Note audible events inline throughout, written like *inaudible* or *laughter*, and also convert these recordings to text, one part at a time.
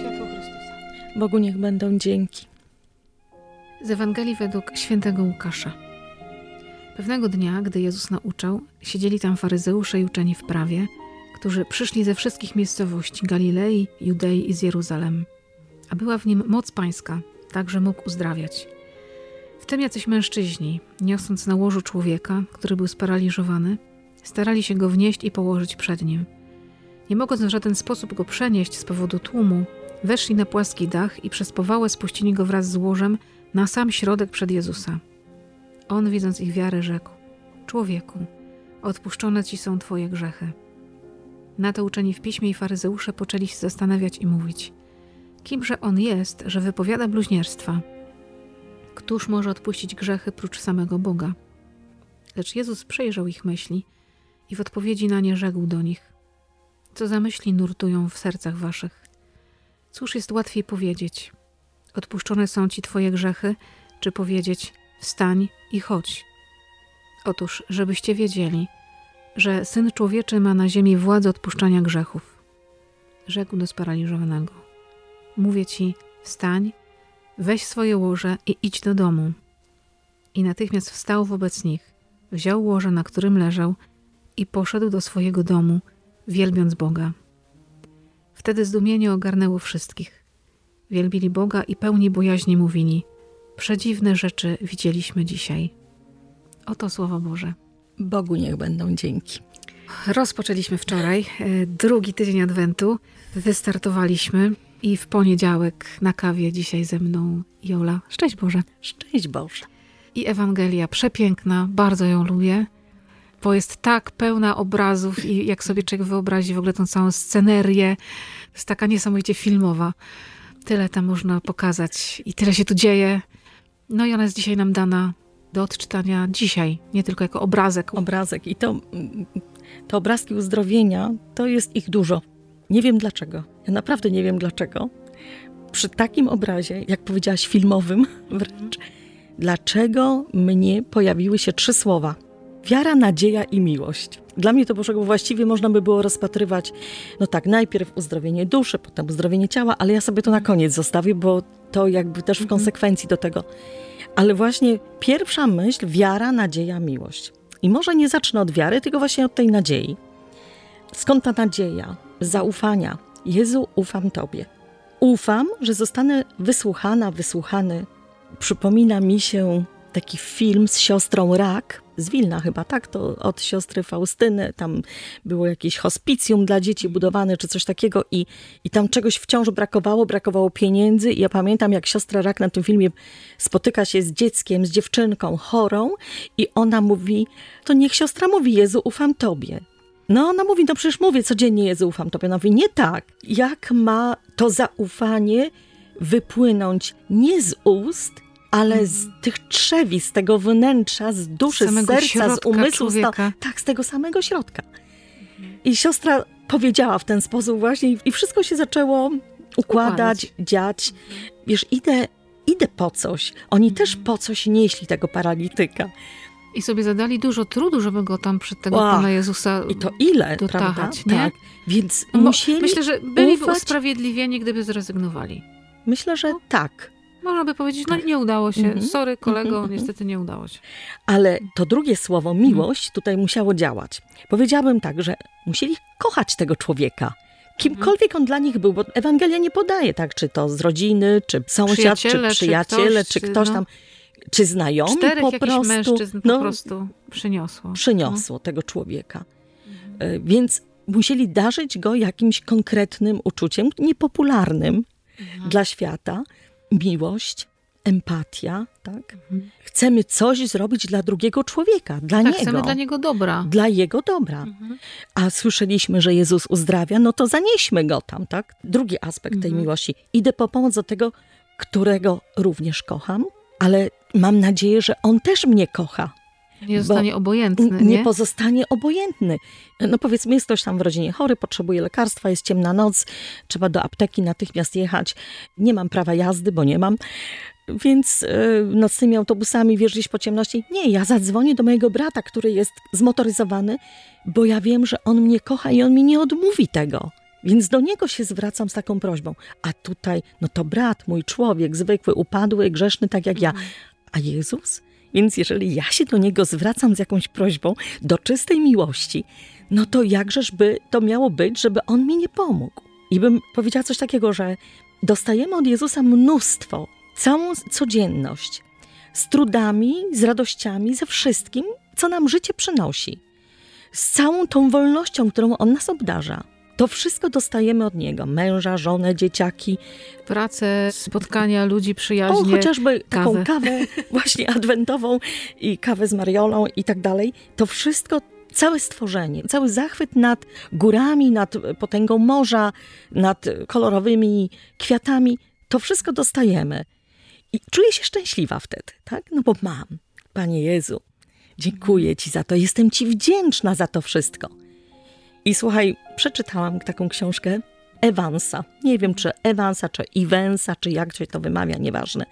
Światło Chrystusa. Bogu niech będą dzięki. Z Ewangelii według świętego Łukasza. Pewnego dnia, gdy Jezus nauczał, siedzieli tam faryzeusze i uczeni w prawie, którzy przyszli ze wszystkich miejscowości Galilei, Judei i z Jeruzalem. A była w nim moc pańska, tak że mógł uzdrawiać. Wtem jacyś mężczyźni, niosąc na łożu człowieka, który był sparaliżowany, starali się go wnieść i położyć przed nim. Nie mogąc w żaden sposób go przenieść z powodu tłumu, weszli na płaski dach i przez powałę spuścili go wraz z łożem na sam środek przed Jezusa. On, widząc ich wiarę, rzekł: Człowieku, odpuszczone ci są twoje grzechy. Na to uczeni w piśmie i faryzeusze poczęli się zastanawiać i mówić: Kimże on jest, że wypowiada bluźnierstwa? Któż może odpuścić grzechy prócz samego Boga? Lecz Jezus przejrzał ich myśli i w odpowiedzi na nie rzekł do nich: Co za myśli nurtują w sercach waszych? Cóż jest łatwiej powiedzieć: Odpuszczone są ci twoje grzechy, czy powiedzieć: Wstań i chodź? Otóż, żebyście wiedzieli, że syn człowieczy ma na ziemi władzę odpuszczania grzechów. Rzekł do sparaliżowanego: Mówię ci, wstań, weź swoje łoże i idź do domu. I natychmiast wstał wobec nich, wziął łoże, na którym leżał, i poszedł do swojego domu, wielbiąc Boga. Wtedy zdumienie ogarnęło wszystkich. Wielbili Boga i pełni bojaźni mówili: Przedziwne rzeczy widzieliśmy dzisiaj. Oto słowo Boże. Bogu niech będą dzięki. Rozpoczęliśmy wczoraj e, drugi tydzień Adwentu. Wystartowaliśmy i w poniedziałek na kawie dzisiaj ze mną Jola. Szczęść Boże. Szczęść Boże. I Ewangelia przepiękna, bardzo ją lubię, bo jest tak pełna obrazów i jak sobie człowiek wyobrazi w ogóle tą całą scenerię, jest taka niesamowicie filmowa. Tyle tam można pokazać i tyle się tu dzieje. No i ona jest dzisiaj nam dana do odczytania dzisiaj, nie tylko jako obrazek. Obrazek. I to, te obrazki uzdrowienia, to jest ich dużo. Nie wiem dlaczego. Ja naprawdę nie wiem dlaczego. Przy takim obrazie, jak powiedziałaś, filmowym wręcz, dlaczego mnie pojawiły się trzy słowa. Wiara, nadzieja i miłość. Dla mnie to Bożego właściwie można by było rozpatrywać, no tak, najpierw uzdrowienie duszy, potem uzdrowienie ciała, ale ja sobie to na koniec zostawię, bo to jakby też w konsekwencji do tego. Ale właśnie pierwsza myśl, wiara, nadzieja, miłość. I może nie zacznę od wiary, tylko właśnie od tej nadziei. Skąd ta nadzieja? Zaufania. Jezu, ufam Tobie. Ufam, że zostanę wysłuchana, wysłuchany. Przypomina mi się taki film z siostrą Rak, z Wilna chyba, tak? To od siostry Faustyny. Tam było jakieś hospicjum dla dzieci budowane, czy coś takiego i, i tam czegoś wciąż brakowało, brakowało pieniędzy. I ja pamiętam, jak siostra Rak na tym filmie spotyka się z dzieckiem, z dziewczynką chorą i ona mówi, to niech siostra mówi, Jezu, ufam Tobie. No ona mówi, no przecież mówię codziennie, Jezu, ufam Tobie. Ona mówi, nie tak. Jak ma to zaufanie wypłynąć nie z ust, ale z tych trzewi, z tego wnętrza, z duszy, z, samego serca, z umysłu, z tak, z tego samego środka. I siostra powiedziała w ten sposób właśnie i- wszystko się zaczęło układać, Układać. dziać. Wiesz, idę, idę po coś. Oni też po coś nieśli tego paralityka. I sobie zadali dużo trudu, żeby go tam przed tego Pana Jezusa I to ile, Dotachać, prawda? nie? Tak. Więc No bo musieli... Myślę, że byliby ufać. usprawiedliwieni, gdyby zrezygnowali. Myślę, że tak. Można by powiedzieć, no nie udało się. Mhm. Sorry kolego, Mhm, mhm. niestety nie udało się. Ale to drugie słowo, miłość, tutaj musiało działać. Powiedziałabym tak, że musieli kochać tego człowieka. Kimkolwiek on dla nich był, bo Ewangelia nie podaje, tak, czy to z rodziny, czy sąsiad, Przyjaciele, czy czy przyjaciele, ktoś, czy czy ktoś no. Czy znajomi Czterech po prostu. mężczyzn po no, prostu przyniosło. przyniosło tego człowieka. E, Więc musieli darzyć go jakimś konkretnym uczuciem, niepopularnym Mhm. dla świata. Miłość, empatia, tak? Mhm. Chcemy coś zrobić dla drugiego człowieka, dla Tak, niego. chcemy dla niego dobra. dla jego dobra. Mhm. A słyszeliśmy, że Jezus uzdrawia, no to zanieśmy go tam, tak? Drugi aspekt tej Mhm. miłości. Idę po pomoc do tego, którego również kocham, ale mam nadzieję, że on też mnie kocha. Nie zostanie obojętny, nie? nie pozostanie obojętny. No powiedzmy, jest ktoś tam w rodzinie chory, potrzebuje lekarstwa, jest ciemna noc, trzeba do apteki natychmiast jechać. Nie mam prawa jazdy, bo nie mam. więc y, nocnymi autobusami gdzieś po ciemności. Nie, ja zadzwonię do mojego brata, który jest zmotoryzowany, bo ja wiem, że on mnie kocha i on mi nie odmówi tego. Więc do niego się zwracam z taką prośbą. A tutaj, no to brat, mój człowiek, zwykły, upadły, grzeszny, tak jak ja. A Jezus? Więc jeżeli ja się do niego zwracam z jakąś prośbą do czystej miłości, no to jakżeż by to miało być, żeby on mi nie pomógł? I bym powiedziała coś takiego, że dostajemy od Jezusa mnóstwo, całą codzienność, z trudami, z radościami, ze wszystkim, co nam życie przynosi, z całą tą wolnością, którą On nas obdarza. To wszystko dostajemy od Niego. Męża, żonę, dzieciaki. Pracę, spotkania ludzi, przyjaźnie. O, chociażby taką kawę. kawę *laughs* właśnie adwentową i kawę z Mariolą i tak dalej. To wszystko całe stworzenie, cały zachwyt nad górami, nad potęgą morza, nad kolorowymi kwiatami, to wszystko dostajemy. I czuję się szczęśliwa wtedy, tak? No bo mam. Panie Jezu, dziękuję Ci za to, jestem Ci wdzięczna za to wszystko. I słuchaj, przeczytałam taką książkę Evansa. Nie wiem, czy Evansa, czy Evansa, czy jak się to wymawia, nieważne.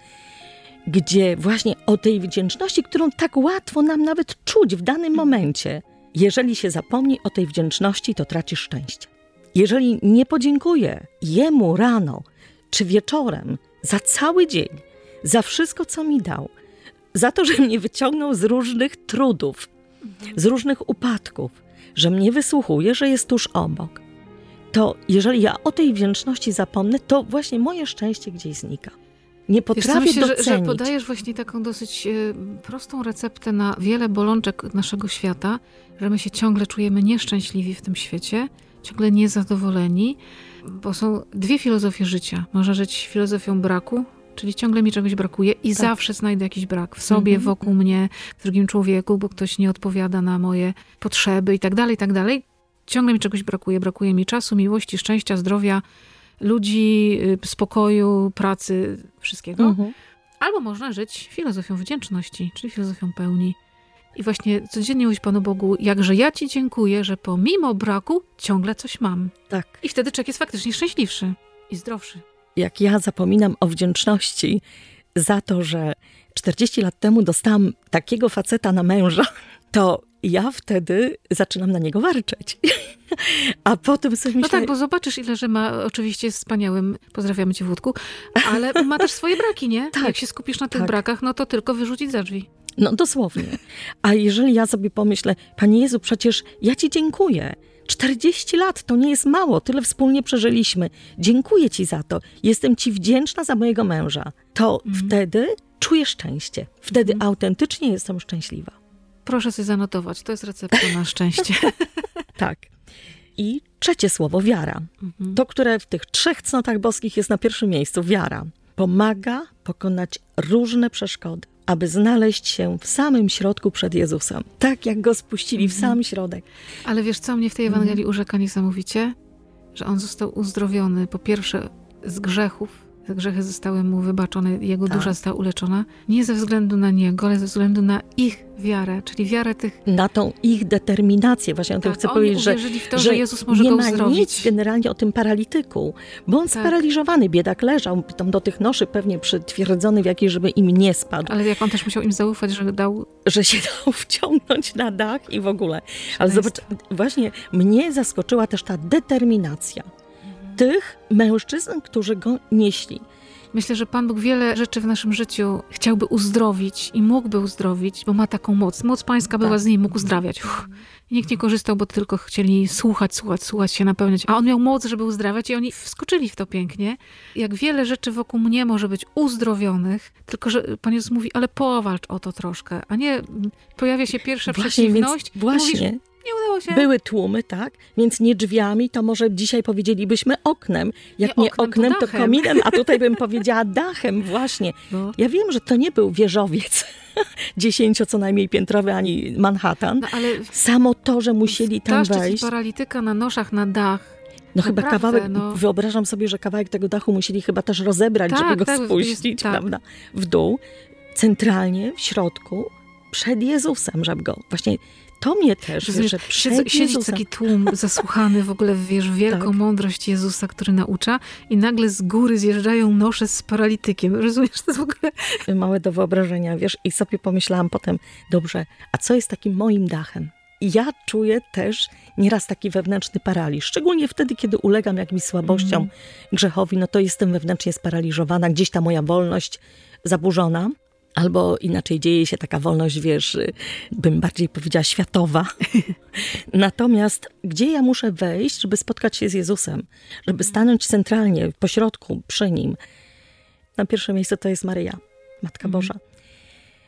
Gdzie właśnie o tej wdzięczności, którą tak łatwo nam nawet czuć w danym momencie. Jeżeli się zapomni o tej wdzięczności, to tracisz szczęście. Jeżeli nie podziękuję Jemu rano czy wieczorem za cały dzień, za wszystko, co mi dał, za to, że mnie wyciągnął z różnych trudów, z różnych upadków, że mnie wysłuchuje, że jest tuż obok, to jeżeli ja o tej wdzięczności zapomnę, to właśnie moje szczęście gdzieś znika. Nie Wiesz, potrafię myślę, że, docenić. że podajesz właśnie taką dosyć e, prostą receptę na wiele bolączek naszego świata, że my się ciągle czujemy nieszczęśliwi w tym świecie, ciągle niezadowoleni, bo są dwie filozofie życia. Można żyć filozofią braku, czyli ciągle mi czegoś brakuje i Tak. zawsze znajdę jakiś brak w sobie, Mhm. wokół mnie, w drugim człowieku, bo ktoś nie odpowiada na moje potrzeby i tak dalej, i tak dalej. Ciągle mi czegoś brakuje. Brakuje mi czasu, miłości, szczęścia, zdrowia, ludzi, y, spokoju, pracy, wszystkiego. Mhm. Albo można żyć filozofią wdzięczności, czyli filozofią pełni. I właśnie codziennie mówić Panu Bogu, jakże ja Ci dziękuję, że pomimo braku ciągle coś mam. Tak. I wtedy człowiek jest faktycznie szczęśliwszy i zdrowszy. Jak ja zapominam o wdzięczności za to, że 40 lat temu dostałam takiego faceta na męża, to ja wtedy zaczynam na niego warczeć. *laughs* A potem sobie No myślę, tak, bo zobaczysz, ile że ma, oczywiście jest wspaniałym, pozdrawiamy Cię Włodku, ale ma też swoje braki, nie? Tak, Jak się skupisz na tych tak. brakach, no to tylko wyrzucić za drzwi. no dosłownie. A jeżeli ja sobie pomyślę, Panie Jezu, przecież ja Ci dziękuję. 40 lat to nie jest mało, tyle wspólnie przeżyliśmy. Dziękuję Ci za to. Jestem Ci wdzięczna za mojego męża. To wtedy czuję szczęście. Wtedy autentycznie jestem szczęśliwa. Proszę sobie zanotować, to jest recepta na szczęście. *laughs* Tak. I trzecie słowo, wiara. Mhm. To, które w tych trzech cnotach boskich jest na pierwszym miejscu, wiara. Pomaga pokonać różne przeszkody, aby znaleźć się w samym środku przed Jezusem. Tak jak go spuścili w sam środek. Ale wiesz, co mnie w tej Ewangelii urzeka niesamowicie? Że on został uzdrowiony po pierwsze z grzechów. Te grzechy zostały mu wybaczone, jego Tak. dusza została uleczona. Nie ze względu na niego, ale ze względu na ich wiarę, czyli wiarę tych. Na tą ich determinację, właśnie o tym Tak, chcę powiedzieć, że, to, że Jezus może nie go ma uzdrowić. nic generalnie o tym paralityku, bo on Tak. sparaliżowany, biedak leżał tam do tych noszy pewnie przytwierdzony w jakiej, żeby im nie spadł. Ale jak on też musiał im zaufać, że dał. że się *laughs* dał wciągnąć na dach i w ogóle. Ale zobacz, właśnie mnie zaskoczyła też ta determinacja. Tych mężczyzn, którzy go nieśli. Myślę, że Pan Bóg wiele rzeczy w naszym życiu chciałby uzdrowić i mógłby uzdrowić, bo ma taką moc. Moc Pańska była Tak. z nim, mógł uzdrawiać. Uff. Nikt nie korzystał, bo tylko chcieli słuchać, słuchać, słuchać się, napełniać. A on miał moc, żeby uzdrawiać i oni wskoczyli w to pięknie. Jak wiele rzeczy wokół mnie może być uzdrowionych, tylko że Pan Jezus mówi, ale powalcz o to troszkę, a nie pojawia się pierwsza Właśnie, więc przeciwność. i właśnie Mówisz, nie udało się. były tłumy, tak? Więc nie drzwiami, to może dzisiaj powiedzielibyśmy oknem. Jak Nie nie, oknem, to oknem, to, dachem. kominem, a tutaj bym *laughs* powiedziała dachem, właśnie. No. Ja wiem, że to nie był wieżowiec *laughs* dziesięcio co najmniej piętrowy, ani Manhattan. No, ale Samo to, że musieli tam wejść. paralityka na noszach, na dach. No chyba Naprawdę, kawałek, no. wyobrażam sobie, że kawałek tego dachu musieli chyba też rozebrać, Tak, żeby go tak, spuścić, jest- tak. prawda, w dół. Centralnie, w środku, przed Jezusem, żeby go, właśnie to mnie też, wiesz, że przed Jezusem- taki tłum *laughs* zasłuchany w ogóle w wiesz, wielką Tak. mądrość Jezusa, który naucza i nagle z góry zjeżdżają nosze z paralitykiem. Rozumiesz? To jest w ogóle... małe do wyobrażenia, wiesz, i sobie pomyślałam potem, dobrze, a co jest takim moim dachem? I ja czuję też nieraz taki wewnętrzny paraliż, szczególnie wtedy, kiedy ulegam jakimś słabościom, grzechowi, no to jestem wewnętrznie sparaliżowana, gdzieś ta moja wolność zaburzona. Albo inaczej dzieje się taka wolność, wiesz, bym bardziej powiedziała światowa. *laughs* Natomiast gdzie ja muszę wejść, żeby spotkać się z Jezusem, żeby stanąć centralnie, pośrodku, przy Nim? Na pierwsze miejsce to jest Maryja, Matka Boża.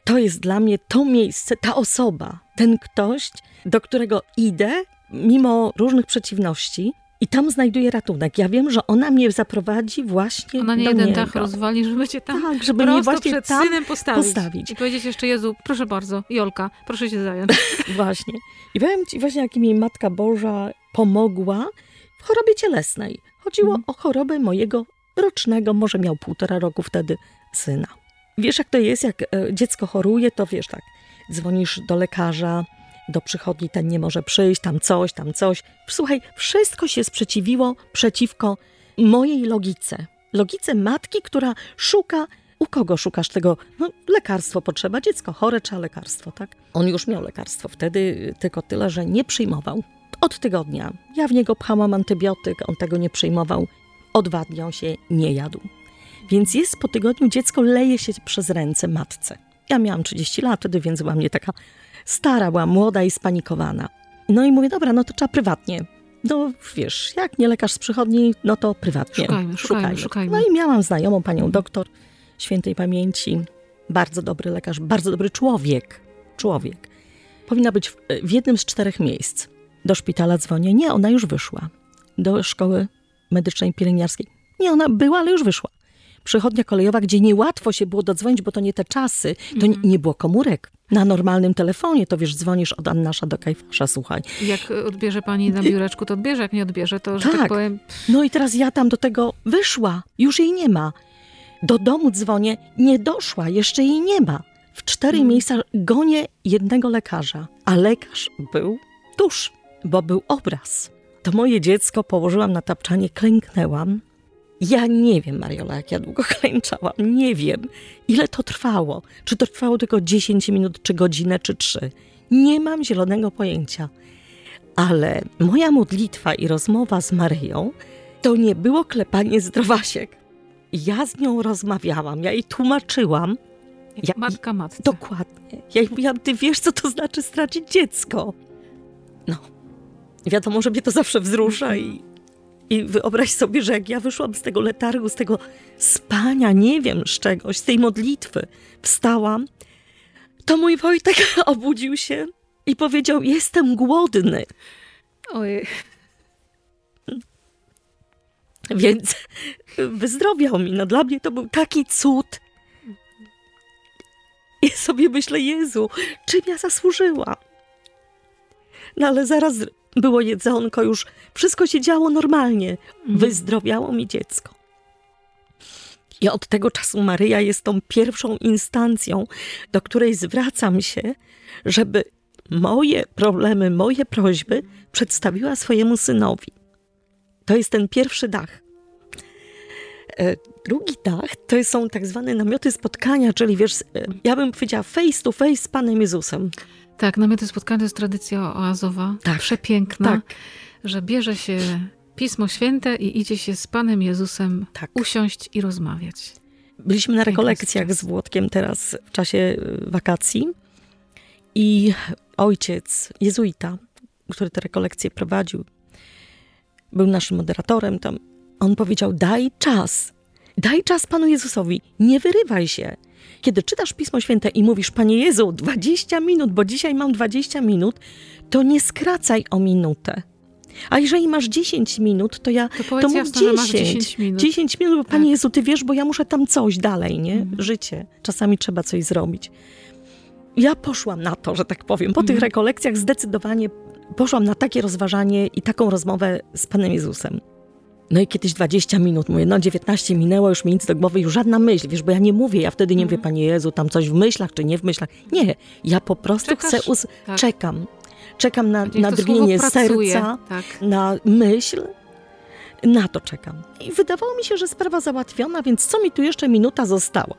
To jest dla mnie to miejsce, ta osoba, ten ktoś, do którego idę mimo różnych przeciwności i tam znajduję ratunek. Ja wiem, że ona mnie zaprowadzi właśnie Ona nie do jeden niego. dach rozwali, żeby cię tam Tak, żeby mnie właśnie przed tam synem postawić. postawić. I powiedzieć jeszcze, Jezu, proszę bardzo, Jolka, proszę się zająć. *laughs* Właśnie. I powiem ci właśnie, jak mi Matka Boża pomogła w chorobie cielesnej. Chodziło Mhm. o chorobę mojego rocznego, może miał półtora roku wtedy, syna. Wiesz, jak to jest, jak e, dziecko choruje, to wiesz tak, dzwonisz do lekarza, do przychodni, ten nie może przyjść, tam coś, tam coś. Słuchaj, wszystko się sprzeciwiło przeciwko mojej logice. Logice matki, która szuka u kogo szukasz tego? No, lekarstwo potrzeba, dziecko chore, trzeba lekarstwo, tak? On już miał lekarstwo wtedy, tylko tyle, że nie przyjmował. Od tygodnia. Ja w niego pchałam antybiotyk, on tego nie przyjmował. Odwadniał się, nie jadł. Więc jest po tygodniu dziecko leje się przez ręce matce. Ja miałam 30 lat wtedy, więc była mnie taka stara, była młoda i spanikowana. No i mówię, dobra, no to trzeba prywatnie. No wiesz, jak nie lekarz z przychodni, no to prywatnie. Szukajmy, szukajmy, szukajmy. No i miałam znajomą panią doktor świętej pamięci. Bardzo dobry lekarz, bardzo dobry człowiek. Człowiek. Powinna być w, w jednym z czterech miejsc. Do szpitala dzwonię. Nie, ona już wyszła. Do szkoły medycznej pielęgniarskiej. Nie, ona była, ale już wyszła. Przychodnia kolejowa, gdzie niełatwo się było dodzwonić, bo to nie te czasy, to nie, nie było komórek. Na normalnym telefonie to wiesz, dzwonisz od Annasza do Kajfasza, słuchaj. Jak odbierze pani na biureczku, to odbierze, jak nie odbierze, to, że tak, Tak. powiem, No i teraz ja tam do tego wyszła, już jej nie ma. Do domu dzwonię, nie doszła, jeszcze jej nie ma. W cztery Mm. miejsca gonię jednego lekarza, a lekarz był tuż, bo był obraz. To moje dziecko położyłam na tapczanie, klęknęłam. Ja nie wiem, Mariola, jak ja długo *laughs* klęczałam, nie wiem, ile to trwało. Czy to trwało tylko 10 minut, czy godzinę, czy trzy. Nie mam zielonego pojęcia. Ale moja modlitwa i rozmowa z Maryją to nie było klepanie zdrowasiek. Ja z nią rozmawiałam, ja jej tłumaczyłam. jak Ja- matka matce. Dokładnie. Ja jej mówiłam, ty wiesz, co to znaczy stracić dziecko. No. Wiadomo, że mnie to zawsze wzrusza i, i wyobraź sobie, że jak ja wyszłam z tego letargu, z tego spania, nie wiem, z czegoś, z tej modlitwy, wstałam, to mój Wojtek *laughs* obudził się i powiedział, jestem głodny. Ojej. Więc wyzdrowiał mi. No dla mnie to był taki cud. I sobie myślę, Jezu, czym ja zasłużyłam? No ale zaraz było jedzonko, już wszystko się działo normalnie. Wyzdrowiało mi dziecko. I od tego czasu Maryja jest tą pierwszą instancją, do której zwracam się, żeby moje problemy, moje prośby przedstawiła swojemu synowi. To jest ten pierwszy dach. E, Drugi dach to są tak zwane namioty spotkania, czyli wiesz, e, ja bym powiedziała face to face z Panem Jezusem. Tak, namioty spotkania to jest tradycja oazowa, Tak. przepiękna, Tak. że bierze się Pismo Święte i idzie się z Panem Jezusem Tak. usiąść i rozmawiać. Byliśmy na rekolekcjach z Włodkiem teraz w czasie e, wakacji i ojciec jezuita, który te rekolekcje prowadził, był naszym moderatorem tam. On powiedział: Daj czas, daj czas Panu Jezusowi, nie wyrywaj się. Kiedy czytasz Pismo Święte i mówisz, Panie Jezu, 20 minut, bo dzisiaj mam 20 minut, to nie skracaj o minutę. A jeżeli masz 10 minut, to ja To powiedz jasno, że masz 10 minut. 10 minut, bo Tak. Panie Jezu, Ty wiesz, bo ja muszę tam coś dalej, nie? Mhm. Życie. Czasami trzeba coś zrobić. Ja poszłam na to, że tak powiem. Po tych Mhm. rekolekcjach zdecydowanie poszłam na takie rozważanie i taką rozmowę z Panem Jezusem. No i kiedyś 20 minut, mówię, no 19 minęło, już mi nic do głowy, już żadna myśl, wiesz, bo ja nie mówię, ja wtedy nie mówię, Mhm. Panie Jezu, tam coś w myślach, czy nie w myślach. Nie, ja po prostu Czekasz? chcę, us- Tak. czekam. czekam na, na drgnienie pracuje, serca, Tak. na myśl. Na to czekam. I wydawało mi się, że sprawa załatwiona, więc co mi tu jeszcze minuta została?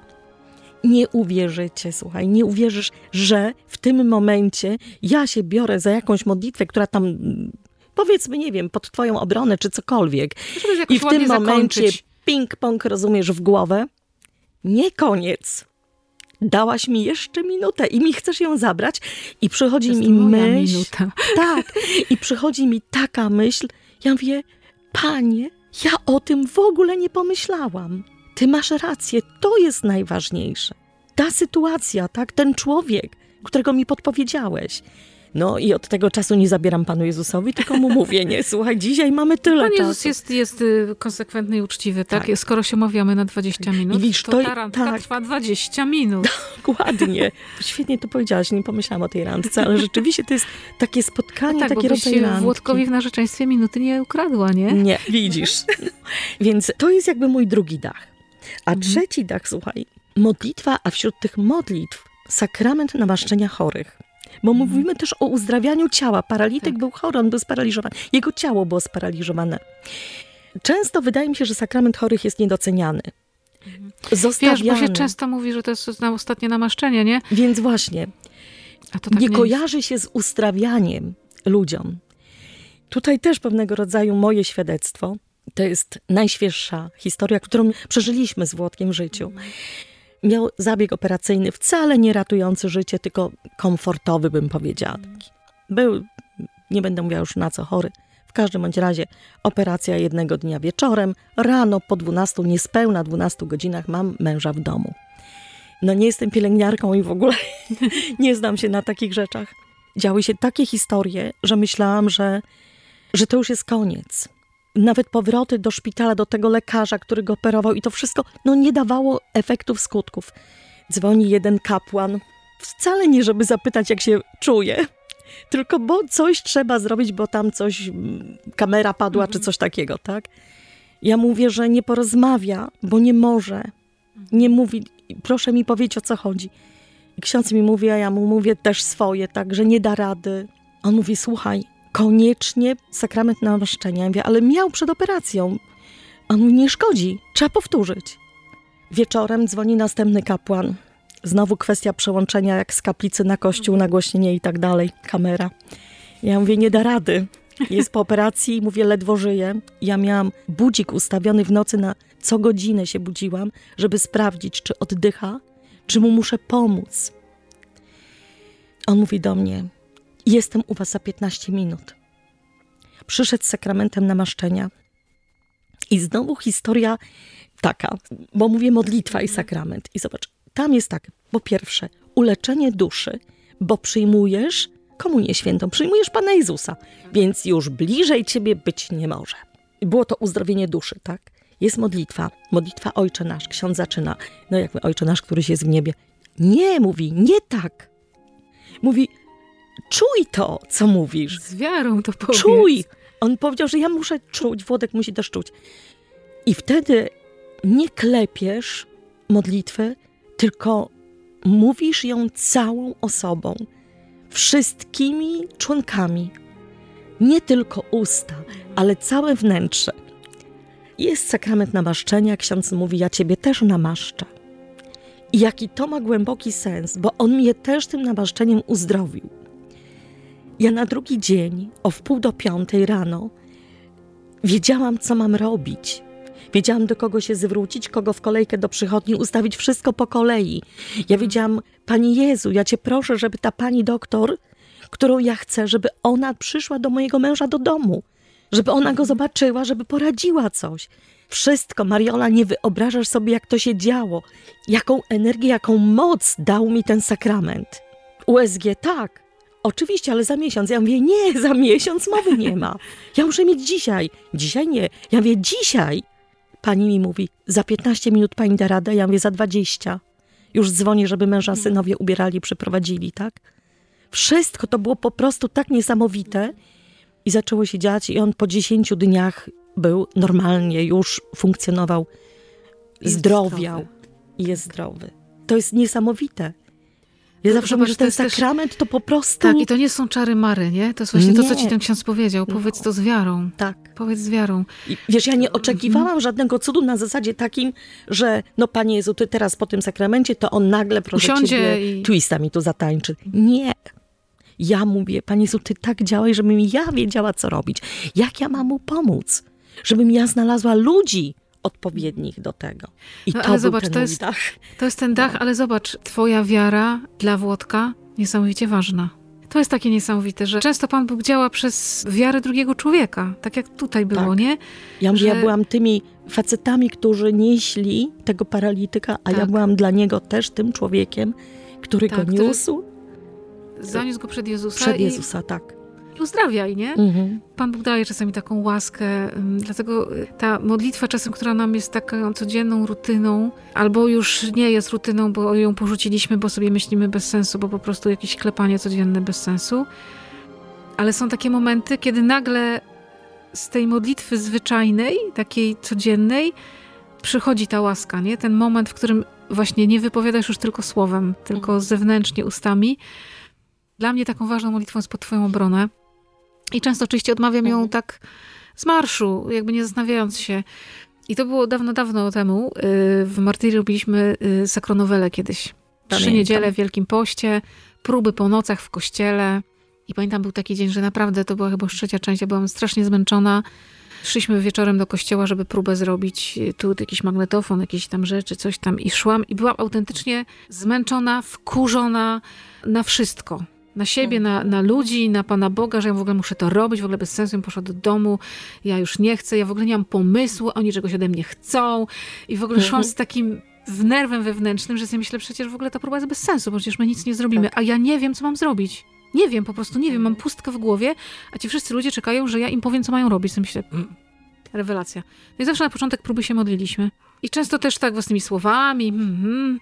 Nie uwierzycie, słuchaj, nie uwierzysz, że w tym momencie ja się biorę za jakąś modlitwę, która tam, mm, powiedzmy, nie wiem, pod twoją obronę czy cokolwiek. Jakoś I w tym momencie ping-pong rozumiesz w głowę. Nie koniec. Dałaś mi jeszcze minutę i mi chcesz ją zabrać. I przychodzi mi myśl. minuta. *laughs* Tak. I przychodzi mi taka myśl. Ja mówię, panie, ja o tym w ogóle nie pomyślałam. Ty masz rację, to jest najważniejsze. Ta sytuacja, tak, ten człowiek, którego mi podpowiedziałeś. No i od tego czasu nie zabieram Panu Jezusowi, tylko mu mówię, nie, słuchaj, dzisiaj mamy tyle Pan czasu. Jezus jest, jest y, konsekwentny i uczciwy, tak? Tak. Skoro się umawiamy na 20 minut, I widzisz, to, to- ta randka tak. trwa 20 minut. *laughs* Dokładnie. Świetnie to powiedziałaś, nie pomyślałam o tej randce, ale rzeczywiście to jest takie spotkanie, No tak, takie rodzaj randki. Włodkowi w narzeczeństwie minuty nie ukradła, nie? Nie, widzisz. *laughs* Więc to jest jakby mój drugi dach. A Mhm. trzeci dach, słuchaj, modlitwa, a wśród tych modlitw sakrament namaszczenia chorych. Bo mówimy też o uzdrawianiu ciała. Paralityk Mhm. Tak. był chory, on był sparaliżowany. Jego ciało było sparaliżowane. Często wydaje mi się, że sakrament chorych jest niedoceniany. Zostawiany. Mhm. Wiesz, bo się często mówi, że to jest na ostatnie namaszczenie, nie? Więc właśnie, tak nie nie kojarzy się z uzdrawianiem ludziom. Tutaj też pewnego rodzaju moje świadectwo. To jest najświeższa historia, którą przeżyliśmy z Włodkiem w życiu. Miał zabieg operacyjny wcale nie ratujący życie, tylko komfortowy, bym powiedziała. Taki. Był, nie będę mówiła już na co chory. W każdym bądź razie operacja jednego dnia wieczorem, rano po 12, niespełna 12 godzinach mam męża w domu. No nie jestem pielęgniarką i w ogóle *laughs* nie znam się na takich rzeczach. Działy się takie historie, że myślałam, że, że to już jest koniec. Nawet powroty do szpitala, do tego lekarza, który go operował i to wszystko, no nie dawało efektów, skutków. Dzwoni jeden kapłan, wcale nie żeby zapytać, jak się czuje, tylko bo coś trzeba zrobić, bo tam coś, mm, kamera padła czy coś takiego, tak? Ja mówię, że nie porozmawia, bo nie może. Nie mówi, proszę mi powiedzieć o co chodzi. I ksiądz mi mówi, a ja mu mówię też swoje, tak, że nie da rady. On mówi, słuchaj, koniecznie sakrament namaszczenia. Ja mówię, ale miał przed operacją. On mówi, nie szkodzi, trzeba powtórzyć. Wieczorem dzwoni następny kapłan. Znowu kwestia przełączenia jak z kaplicy na kościół, nagłośnienie i tak dalej, kamera. Ja mówię, nie da rady. Jest po operacji i mówię, ledwo żyje. Ja miałam budzik ustawiony w nocy na co godzinę się budziłam, żeby sprawdzić, czy oddycha, czy mu muszę pomóc. On mówi do mnie, jestem u was za 15 minut. Przyszedł z sakramentem namaszczenia. I znowu historia taka, bo mówię modlitwa i sakrament. I zobacz, tam jest tak, po pierwsze, uleczenie duszy, bo przyjmujesz komunię świętą, przyjmujesz Pana Jezusa, więc już bliżej ciebie być nie może. Było to uzdrowienie duszy, tak? Jest modlitwa, modlitwa Ojcze Nasz. Ksiądz zaczyna, no jak Ojcze Nasz, któryś jest w niebie. Nie, mówi, nie tak. Mówi, czuj to, co mówisz. Z wiarą to powiedz. Czuj! On powiedział, że ja muszę czuć, Włodek musi też czuć. I wtedy nie klepiesz modlitwy, tylko mówisz ją całą osobą, wszystkimi członkami. Nie tylko usta, ale całe wnętrze. Jest sakrament namaszczenia, ksiądz mówi, ja ciebie też namaszczę. I jaki to ma głęboki sens, bo on mnie też tym namaszczeniem uzdrowił. Ja na drugi dzień, o wpół do piątej rano, wiedziałam, co mam robić. Wiedziałam, do kogo się zwrócić, kogo w kolejkę do przychodni ustawić, wszystko po kolei. Ja wiedziałam, Pani Jezu, ja Cię proszę, żeby ta pani doktor, którą ja chcę, żeby ona przyszła do mojego męża do domu, żeby ona go zobaczyła, żeby poradziła coś. Wszystko, Mariola, nie wyobrażasz sobie, jak to się działo. Jaką energię, jaką moc dał mi ten sakrament. USG, tak. Oczywiście, ale za miesiąc. Ja mówię, nie, za miesiąc mowy nie ma. Ja muszę mieć dzisiaj. Dzisiaj nie. Ja mówię, dzisiaj. Pani mi mówi, za 15 minut pani da radę. Ja mówię, za 20. Już dzwonię, żeby męża synowie ubierali, przyprowadzili, tak? Wszystko to było po prostu tak niesamowite. I zaczęło się dziać i on po 10 dniach był normalnie, już funkcjonował, Jest zdrowiał zdrowy. i jest zdrowy. To jest niesamowite. Ja zawsze Zobacz, mówię, że ten sakrament też... to po prostu... Tak, i to nie są czary mary, nie? To jest właśnie nie. to, co ci ten ksiądz powiedział. No. Powiedz no. to z wiarą. Tak. Powiedz z wiarą. I wiesz, ja nie oczekiwałam mhm. żadnego cudu na zasadzie takim, że no Panie Jezu, Ty teraz po tym sakramencie, to On nagle proszę Usiądzie Ciebie, i... twista mi tu zatańczy. Nie. Ja mówię, Panie Jezu, Ty tak działaj, żebym ja wiedziała, co robić. Jak ja mam Mu pomóc? Żebym ja znalazła ludzi, odpowiednich do tego. I no, to ale zobacz, to jest, dach. to jest ten dach, ale zobacz, twoja wiara dla Włodka niesamowicie ważna. To jest takie niesamowite, że często Pan Bóg działa przez wiarę drugiego człowieka, tak jak tutaj było, tak. nie? Ja, że... ja byłam tymi facetami, którzy nieśli tego paralityka, a tak. ja byłam dla niego też tym człowiekiem, który tak, go niósł. Który zaniósł go przed Jezusa. Przed Jezusa, i... tak uzdrawiaj, nie? Mhm. Pan Bóg daje czasami taką łaskę, dlatego y, ta modlitwa czasem, która nam jest taką codzienną rutyną, albo już nie jest rutyną, bo ją porzuciliśmy, bo sobie myślimy bez sensu, bo po prostu jakieś klepanie codzienne bez sensu. Ale są takie momenty, kiedy nagle z tej modlitwy zwyczajnej, takiej codziennej, przychodzi ta łaska, nie? Ten moment, w którym właśnie nie wypowiadasz już tylko słowem, tylko mhm. zewnętrznie ustami. Dla mnie taką ważną modlitwą jest pod Twoją obronę. I często oczywiście odmawiam ją mhm. tak z marszu, jakby nie zastanawiając się. I to było dawno, dawno temu. Y, w Martyrii robiliśmy y, sakronowele kiedyś. Trzy niedziele w Wielkim Poście, próby po nocach w kościele. I pamiętam, był taki dzień, że naprawdę to była chyba trzecia część. Ja byłam strasznie zmęczona. Szliśmy wieczorem do kościoła, żeby próbę zrobić. Tu jakiś magnetofon, jakieś tam rzeczy, coś tam. I szłam i byłam autentycznie zmęczona, wkurzona na wszystko na siebie, na, na ludzi, na Pana Boga, że ja w ogóle muszę to robić, w ogóle bez sensu, ja poszła do domu, ja już nie chcę, ja w ogóle nie mam pomysłu, oni czegoś ode mnie chcą i w ogóle szłam z takim w nerwem wewnętrznym, że sobie myślę, przecież w ogóle ta próba jest bez sensu, bo przecież my nic nie zrobimy, tak. a ja nie wiem, co mam zrobić. Nie wiem, po prostu nie wiem, mam pustkę w głowie, a ci wszyscy ludzie czekają, że ja im powiem, co mają robić. Sobie myślę, mm, rewelacja. No i zawsze na początek próby się modliliśmy. I często też tak własnymi słowami, mm, mm,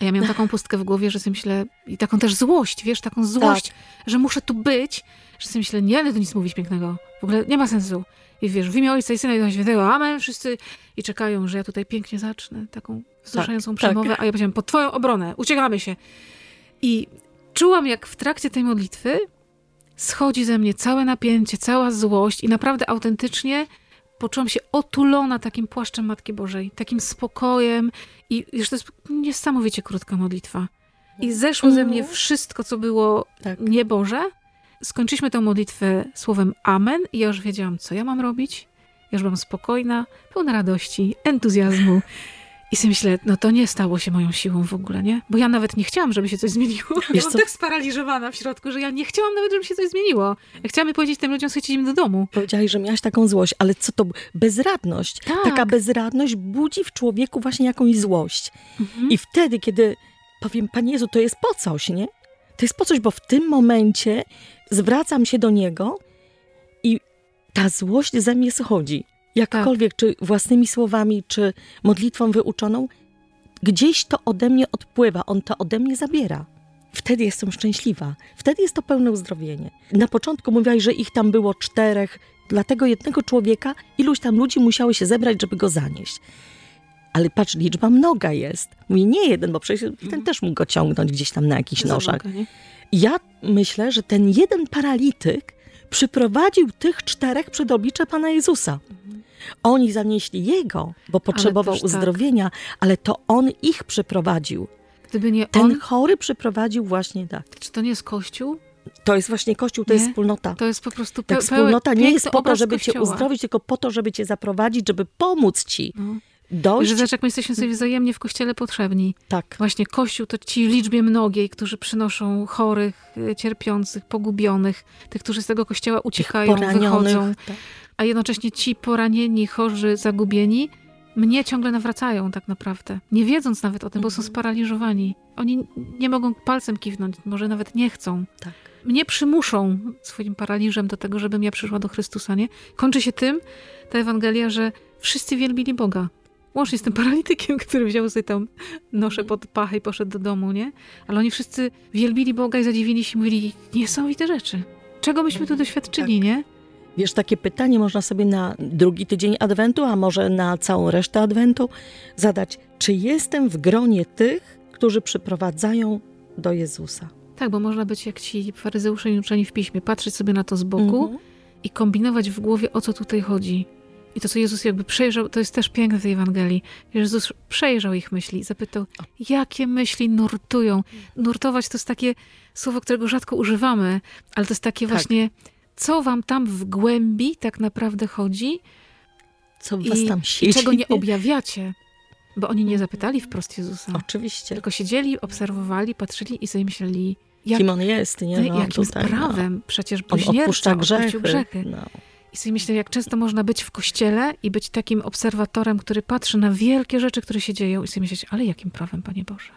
a ja miałam taką pustkę w głowie, że sobie myślę, i taką też złość, wiesz, taką złość, tak. że muszę tu być, że sobie myślę, nie ale to nic mówić pięknego. W ogóle nie ma sensu. I wiesz, w imię Ojca i Syna i Ducha Świętego, amen, wszyscy i czekają, że ja tutaj pięknie zacznę taką wzruszającą tak, przemowę, tak. a ja powiedziałam, pod twoją obronę, uciekamy się. I czułam, jak w trakcie tej modlitwy schodzi ze mnie całe napięcie, cała złość i naprawdę autentycznie poczułam się otulona takim płaszczem Matki Bożej, takim spokojem i już to jest niesamowicie krótka modlitwa. I zeszło ze mnie mhm. wszystko, co było tak. nieboże. Skończyliśmy tę modlitwę słowem Amen i ja już wiedziałam, co ja mam robić. Ja już byłam spokojna, pełna radości, entuzjazmu. I sobie myślę, no to nie stało się moją siłą w ogóle, nie? Bo ja nawet nie chciałam, żeby się coś zmieniło. Wiesz Byłam tak sparaliżowana w środku, że ja nie chciałam nawet, żeby się coś zmieniło. Ja chciałam powiedzieć tym ludziom, słuchajcie, im do domu. Powiedziałaś, że miałaś taką złość, ale co to? Bezradność. Tak. Taka bezradność budzi w człowieku właśnie jakąś złość. Mhm. I wtedy, kiedy powiem, Panie Jezu, to jest po coś, nie? To jest po coś, bo w tym momencie zwracam się do Niego i ta złość ze mnie schodzi jakkolwiek, tak. czy własnymi słowami, czy modlitwą wyuczoną, gdzieś to ode mnie odpływa, on to ode mnie zabiera. Wtedy jestem szczęśliwa. Wtedy jest to pełne uzdrowienie. Na początku mówiłaś, że ich tam było czterech. Dla tego jednego człowieka iluś tam ludzi musiały się zebrać, żeby go zanieść. Ale patrz, liczba mnoga jest. Mówi nie jeden, bo przecież ten mhm. też mógł go ciągnąć gdzieś tam na jakichś nożach. Ja myślę, że ten jeden paralityk przyprowadził tych czterech przed oblicze Pana Jezusa. Oni zanieśli Jego, bo potrzebował ale tak. uzdrowienia, tak. ale to On ich przyprowadził. Gdyby nie Ten on... chory przyprowadził właśnie tak. Czy to nie jest Kościół? To jest właśnie Kościół, to nie? jest wspólnota. To jest po prostu pe- tak, Wspólnota nie jest po to, żeby kościoła. cię uzdrowić, tylko po to, żeby cię zaprowadzić, żeby pomóc ci. No. Dojść. Że zobacz, jak my jesteśmy sobie wzajemnie w kościele potrzebni. Tak. Właśnie Kościół to ci w liczbie mnogiej, którzy przynoszą chorych, e, cierpiących, pogubionych, tych, którzy z tego kościoła uciekają, wychodzą. Tak a jednocześnie ci poranieni, chorzy, zagubieni mnie ciągle nawracają tak naprawdę, nie wiedząc nawet o tym, bo są mhm. sparaliżowani. Oni nie mogą palcem kiwnąć, może nawet nie chcą. Tak. Mnie przymuszą swoim paraliżem do tego, żebym ja przyszła do Chrystusa, nie? Kończy się tym, ta Ewangelia, że wszyscy wielbili Boga. Łącznie z tym paralitykiem, który wziął sobie tam noszę mhm. pod pachę i poszedł do domu, nie? Ale oni wszyscy wielbili Boga i zadziwili się, mówili niesamowite rzeczy. Czego myśmy tu mhm. doświadczyli, tak. nie? Wiesz, takie pytanie można sobie na drugi tydzień Adwentu, a może na całą resztę Adwentu zadać. Czy jestem w gronie tych, którzy przyprowadzają do Jezusa. Tak, bo można być jak ci faryzeusze uczeni w piśmie, patrzeć sobie na to z boku Mhm. i kombinować w głowie, o co tutaj chodzi. I to, co Jezus jakby przejrzał, to jest też piękne w tej Ewangelii. Jezus przejrzał ich myśli i zapytał, jakie myśli nurtują. Nurtować to jest takie słowo, którego rzadko używamy, ale to jest takie Tak. właśnie, co wam tam w głębi tak naprawdę chodzi Co was i, tam i siedzi? czego nie objawiacie. Bo oni nie zapytali wprost Jezusa. Oczywiście. Tylko siedzieli, obserwowali, patrzyli i sobie myśleli, jak, Kim on jest, nie? no, jakim tutaj, prawem przecież No. On bluźnierca grzechy. grzechy. No. I sobie myślę, jak często można być w kościele i być takim obserwatorem, który patrzy na wielkie rzeczy, które się dzieją i sobie myśleć, ale jakim prawem, Panie Boże?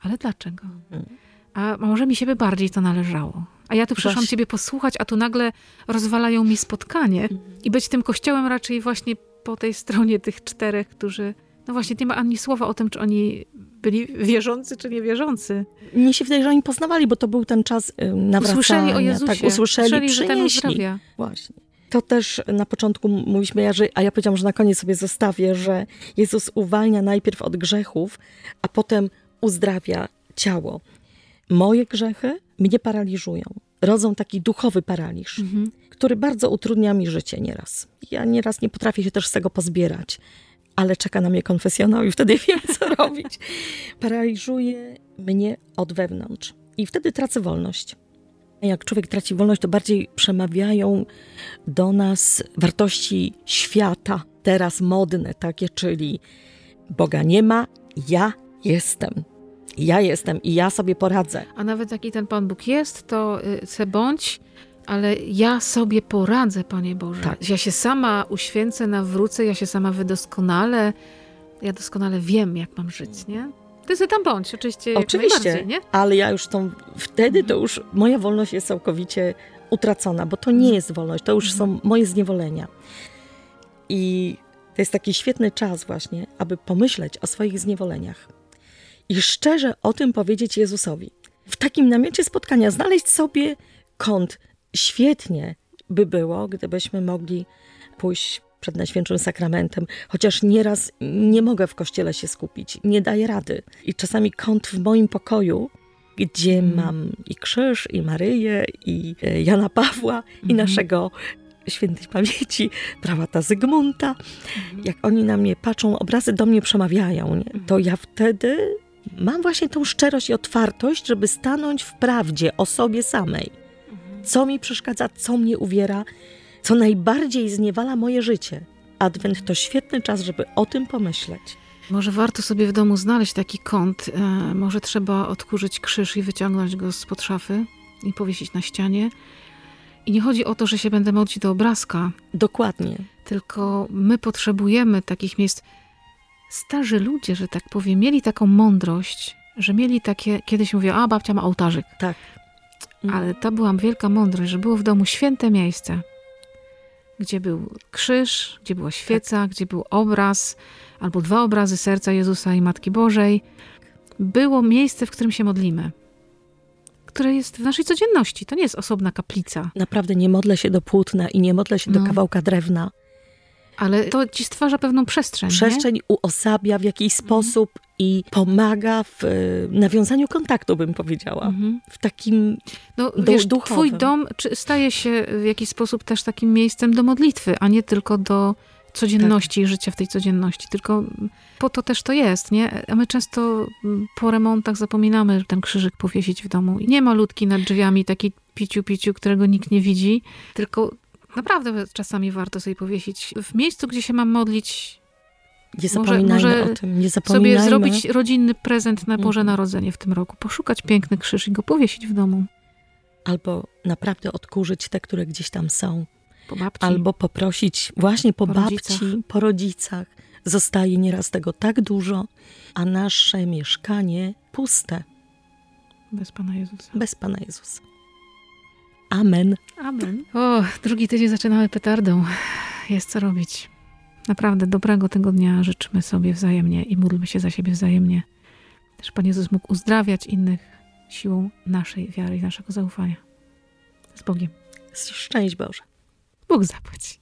Ale dlaczego? Mhm. A może mi się by bardziej to należało? A ja tu przyszłam Właśnie. Ciebie posłuchać, a tu nagle rozwalają mi spotkanie i być tym kościołem raczej właśnie po tej stronie tych czterech, którzy... No właśnie, nie ma ani słowa o tym, czy oni byli wierzący, czy niewierzący. Mnie się wydaje, że oni poznawali, bo to był ten czas y, nawracania. Usłyszeli o Jezusie. Tak, usłyszeli, że ten przynieśli. uzdrawia. Właśnie. To też na początku mówiliśmy, ja, że, a ja powiedziałam, że na koniec sobie zostawię, że Jezus uwalnia najpierw od grzechów, a potem uzdrawia ciało. Moje grzechy mnie paraliżują. Rodzą taki duchowy paraliż, Mhm. który bardzo utrudnia mi życie nieraz. Ja nieraz nie potrafię się też z tego pozbierać, ale czeka na mnie konfesjonał i wtedy *laughs* wiem, co robić. Paraliżuje mnie od wewnątrz i wtedy tracę wolność. Jak człowiek traci wolność, to bardziej przemawiają do nas wartości świata, teraz modne, takie, czyli Boga nie ma, ja jestem. Ja jestem i ja sobie poradzę. A nawet jaki ten Pan Bóg jest, to y, se bądź, ale ja sobie poradzę, Panie Boże. Tak. Ja się sama uświęcę, nawrócę, ja się sama wydoskonalę. Ja doskonale wiem, jak mam żyć, nie? Ty se tam bądź, oczywiście, Oczywiście, nie? ale ja już tą, wtedy to już moja wolność jest całkowicie utracona, bo to nie jest wolność, to już są moje zniewolenia. I to jest taki świetny czas właśnie, aby pomyśleć o swoich zniewoleniach i szczerze o tym powiedzieć Jezusowi. W takim namiocie spotkania znaleźć sobie kąt. Świetnie by było, gdybyśmy mogli pójść przed Najświętszym Sakramentem, chociaż nieraz nie mogę w kościele się skupić, nie daję rady. I czasami kąt w moim pokoju, gdzie mam i krzyż, i Maryję, i e, Jana Pawła, i naszego świętej pamięci, prałata Zygmunta. Jak oni na mnie patrzą, obrazy do mnie przemawiają, nie? to ja wtedy mam właśnie tą szczerość i otwartość, żeby stanąć w prawdzie o sobie samej. Co mi przeszkadza, co mnie uwiera, co najbardziej zniewala moje życie. Adwent to świetny czas, żeby o tym pomyśleć. Może warto sobie w domu znaleźć taki kąt. E, może trzeba odkurzyć krzyż i wyciągnąć go spod szafy i powiesić na ścianie. I nie chodzi o to, że się będę modlić do obrazka, Dokładnie. tylko my potrzebujemy takich miejsc. Starzy ludzie, że tak powiem, mieli taką mądrość, że mieli takie, kiedyś mówią, a babcia ma ołtarzyk. Tak. Ale to była wielka mądrość, że było w domu święte miejsce, gdzie był krzyż, gdzie była świeca, gdzie był obraz, albo dwa obrazy serca Jezusa i Matki Bożej. Było miejsce, w którym się modlimy, które jest w naszej codzienności. To nie jest osobna kaplica, Naprawdę nie modlę się do płótna i nie modlę się do No. kawałka drewna. Ale to ci stwarza pewną przestrzeń. nie? Przestrzeń uosabia w jakiś sposób i pomaga w e, nawiązaniu kontaktu, bym powiedziała. Mhm. W takim No, wiesz, duchowym. twój dom staje się w jakiś sposób też takim miejscem do modlitwy, a nie tylko do codzienności i życia w tej codzienności, tylko po to też to jest, nie? A my często po remontach zapominamy ten krzyżyk powiesić w domu i nie malutki nad drzwiami, taki piciu piciu, którego nikt nie widzi, tylko naprawdę czasami warto sobie powiesić w miejscu, gdzie się mam modlić, Nie Może- zapominajmy może o tym, nie zapominajmy. sobie zrobić rodzinny prezent na Boże Mhm. Narodzenie w tym roku, poszukać piękny krzyż i go powiesić w domu. Albo naprawdę odkurzyć te, które gdzieś tam są. Po. Albo poprosić właśnie po, Po babci, rodzicach. po rodzicach. Zostaje nieraz tego tak dużo, a nasze mieszkanie puste, Bez Pana Jezusa. bez Pana Jezusa. Amen. Amen. O, drugi tydzień zaczynamy petardą. Jest co robić. Naprawdę dobrego tego dnia życzymy sobie wzajemnie i módlmy się za siebie wzajemnie. Też Pan Jezus mógł uzdrawiać innych siłą naszej wiary i naszego zaufania. Z Bogiem. Szczęść Boże. Bóg zapłać.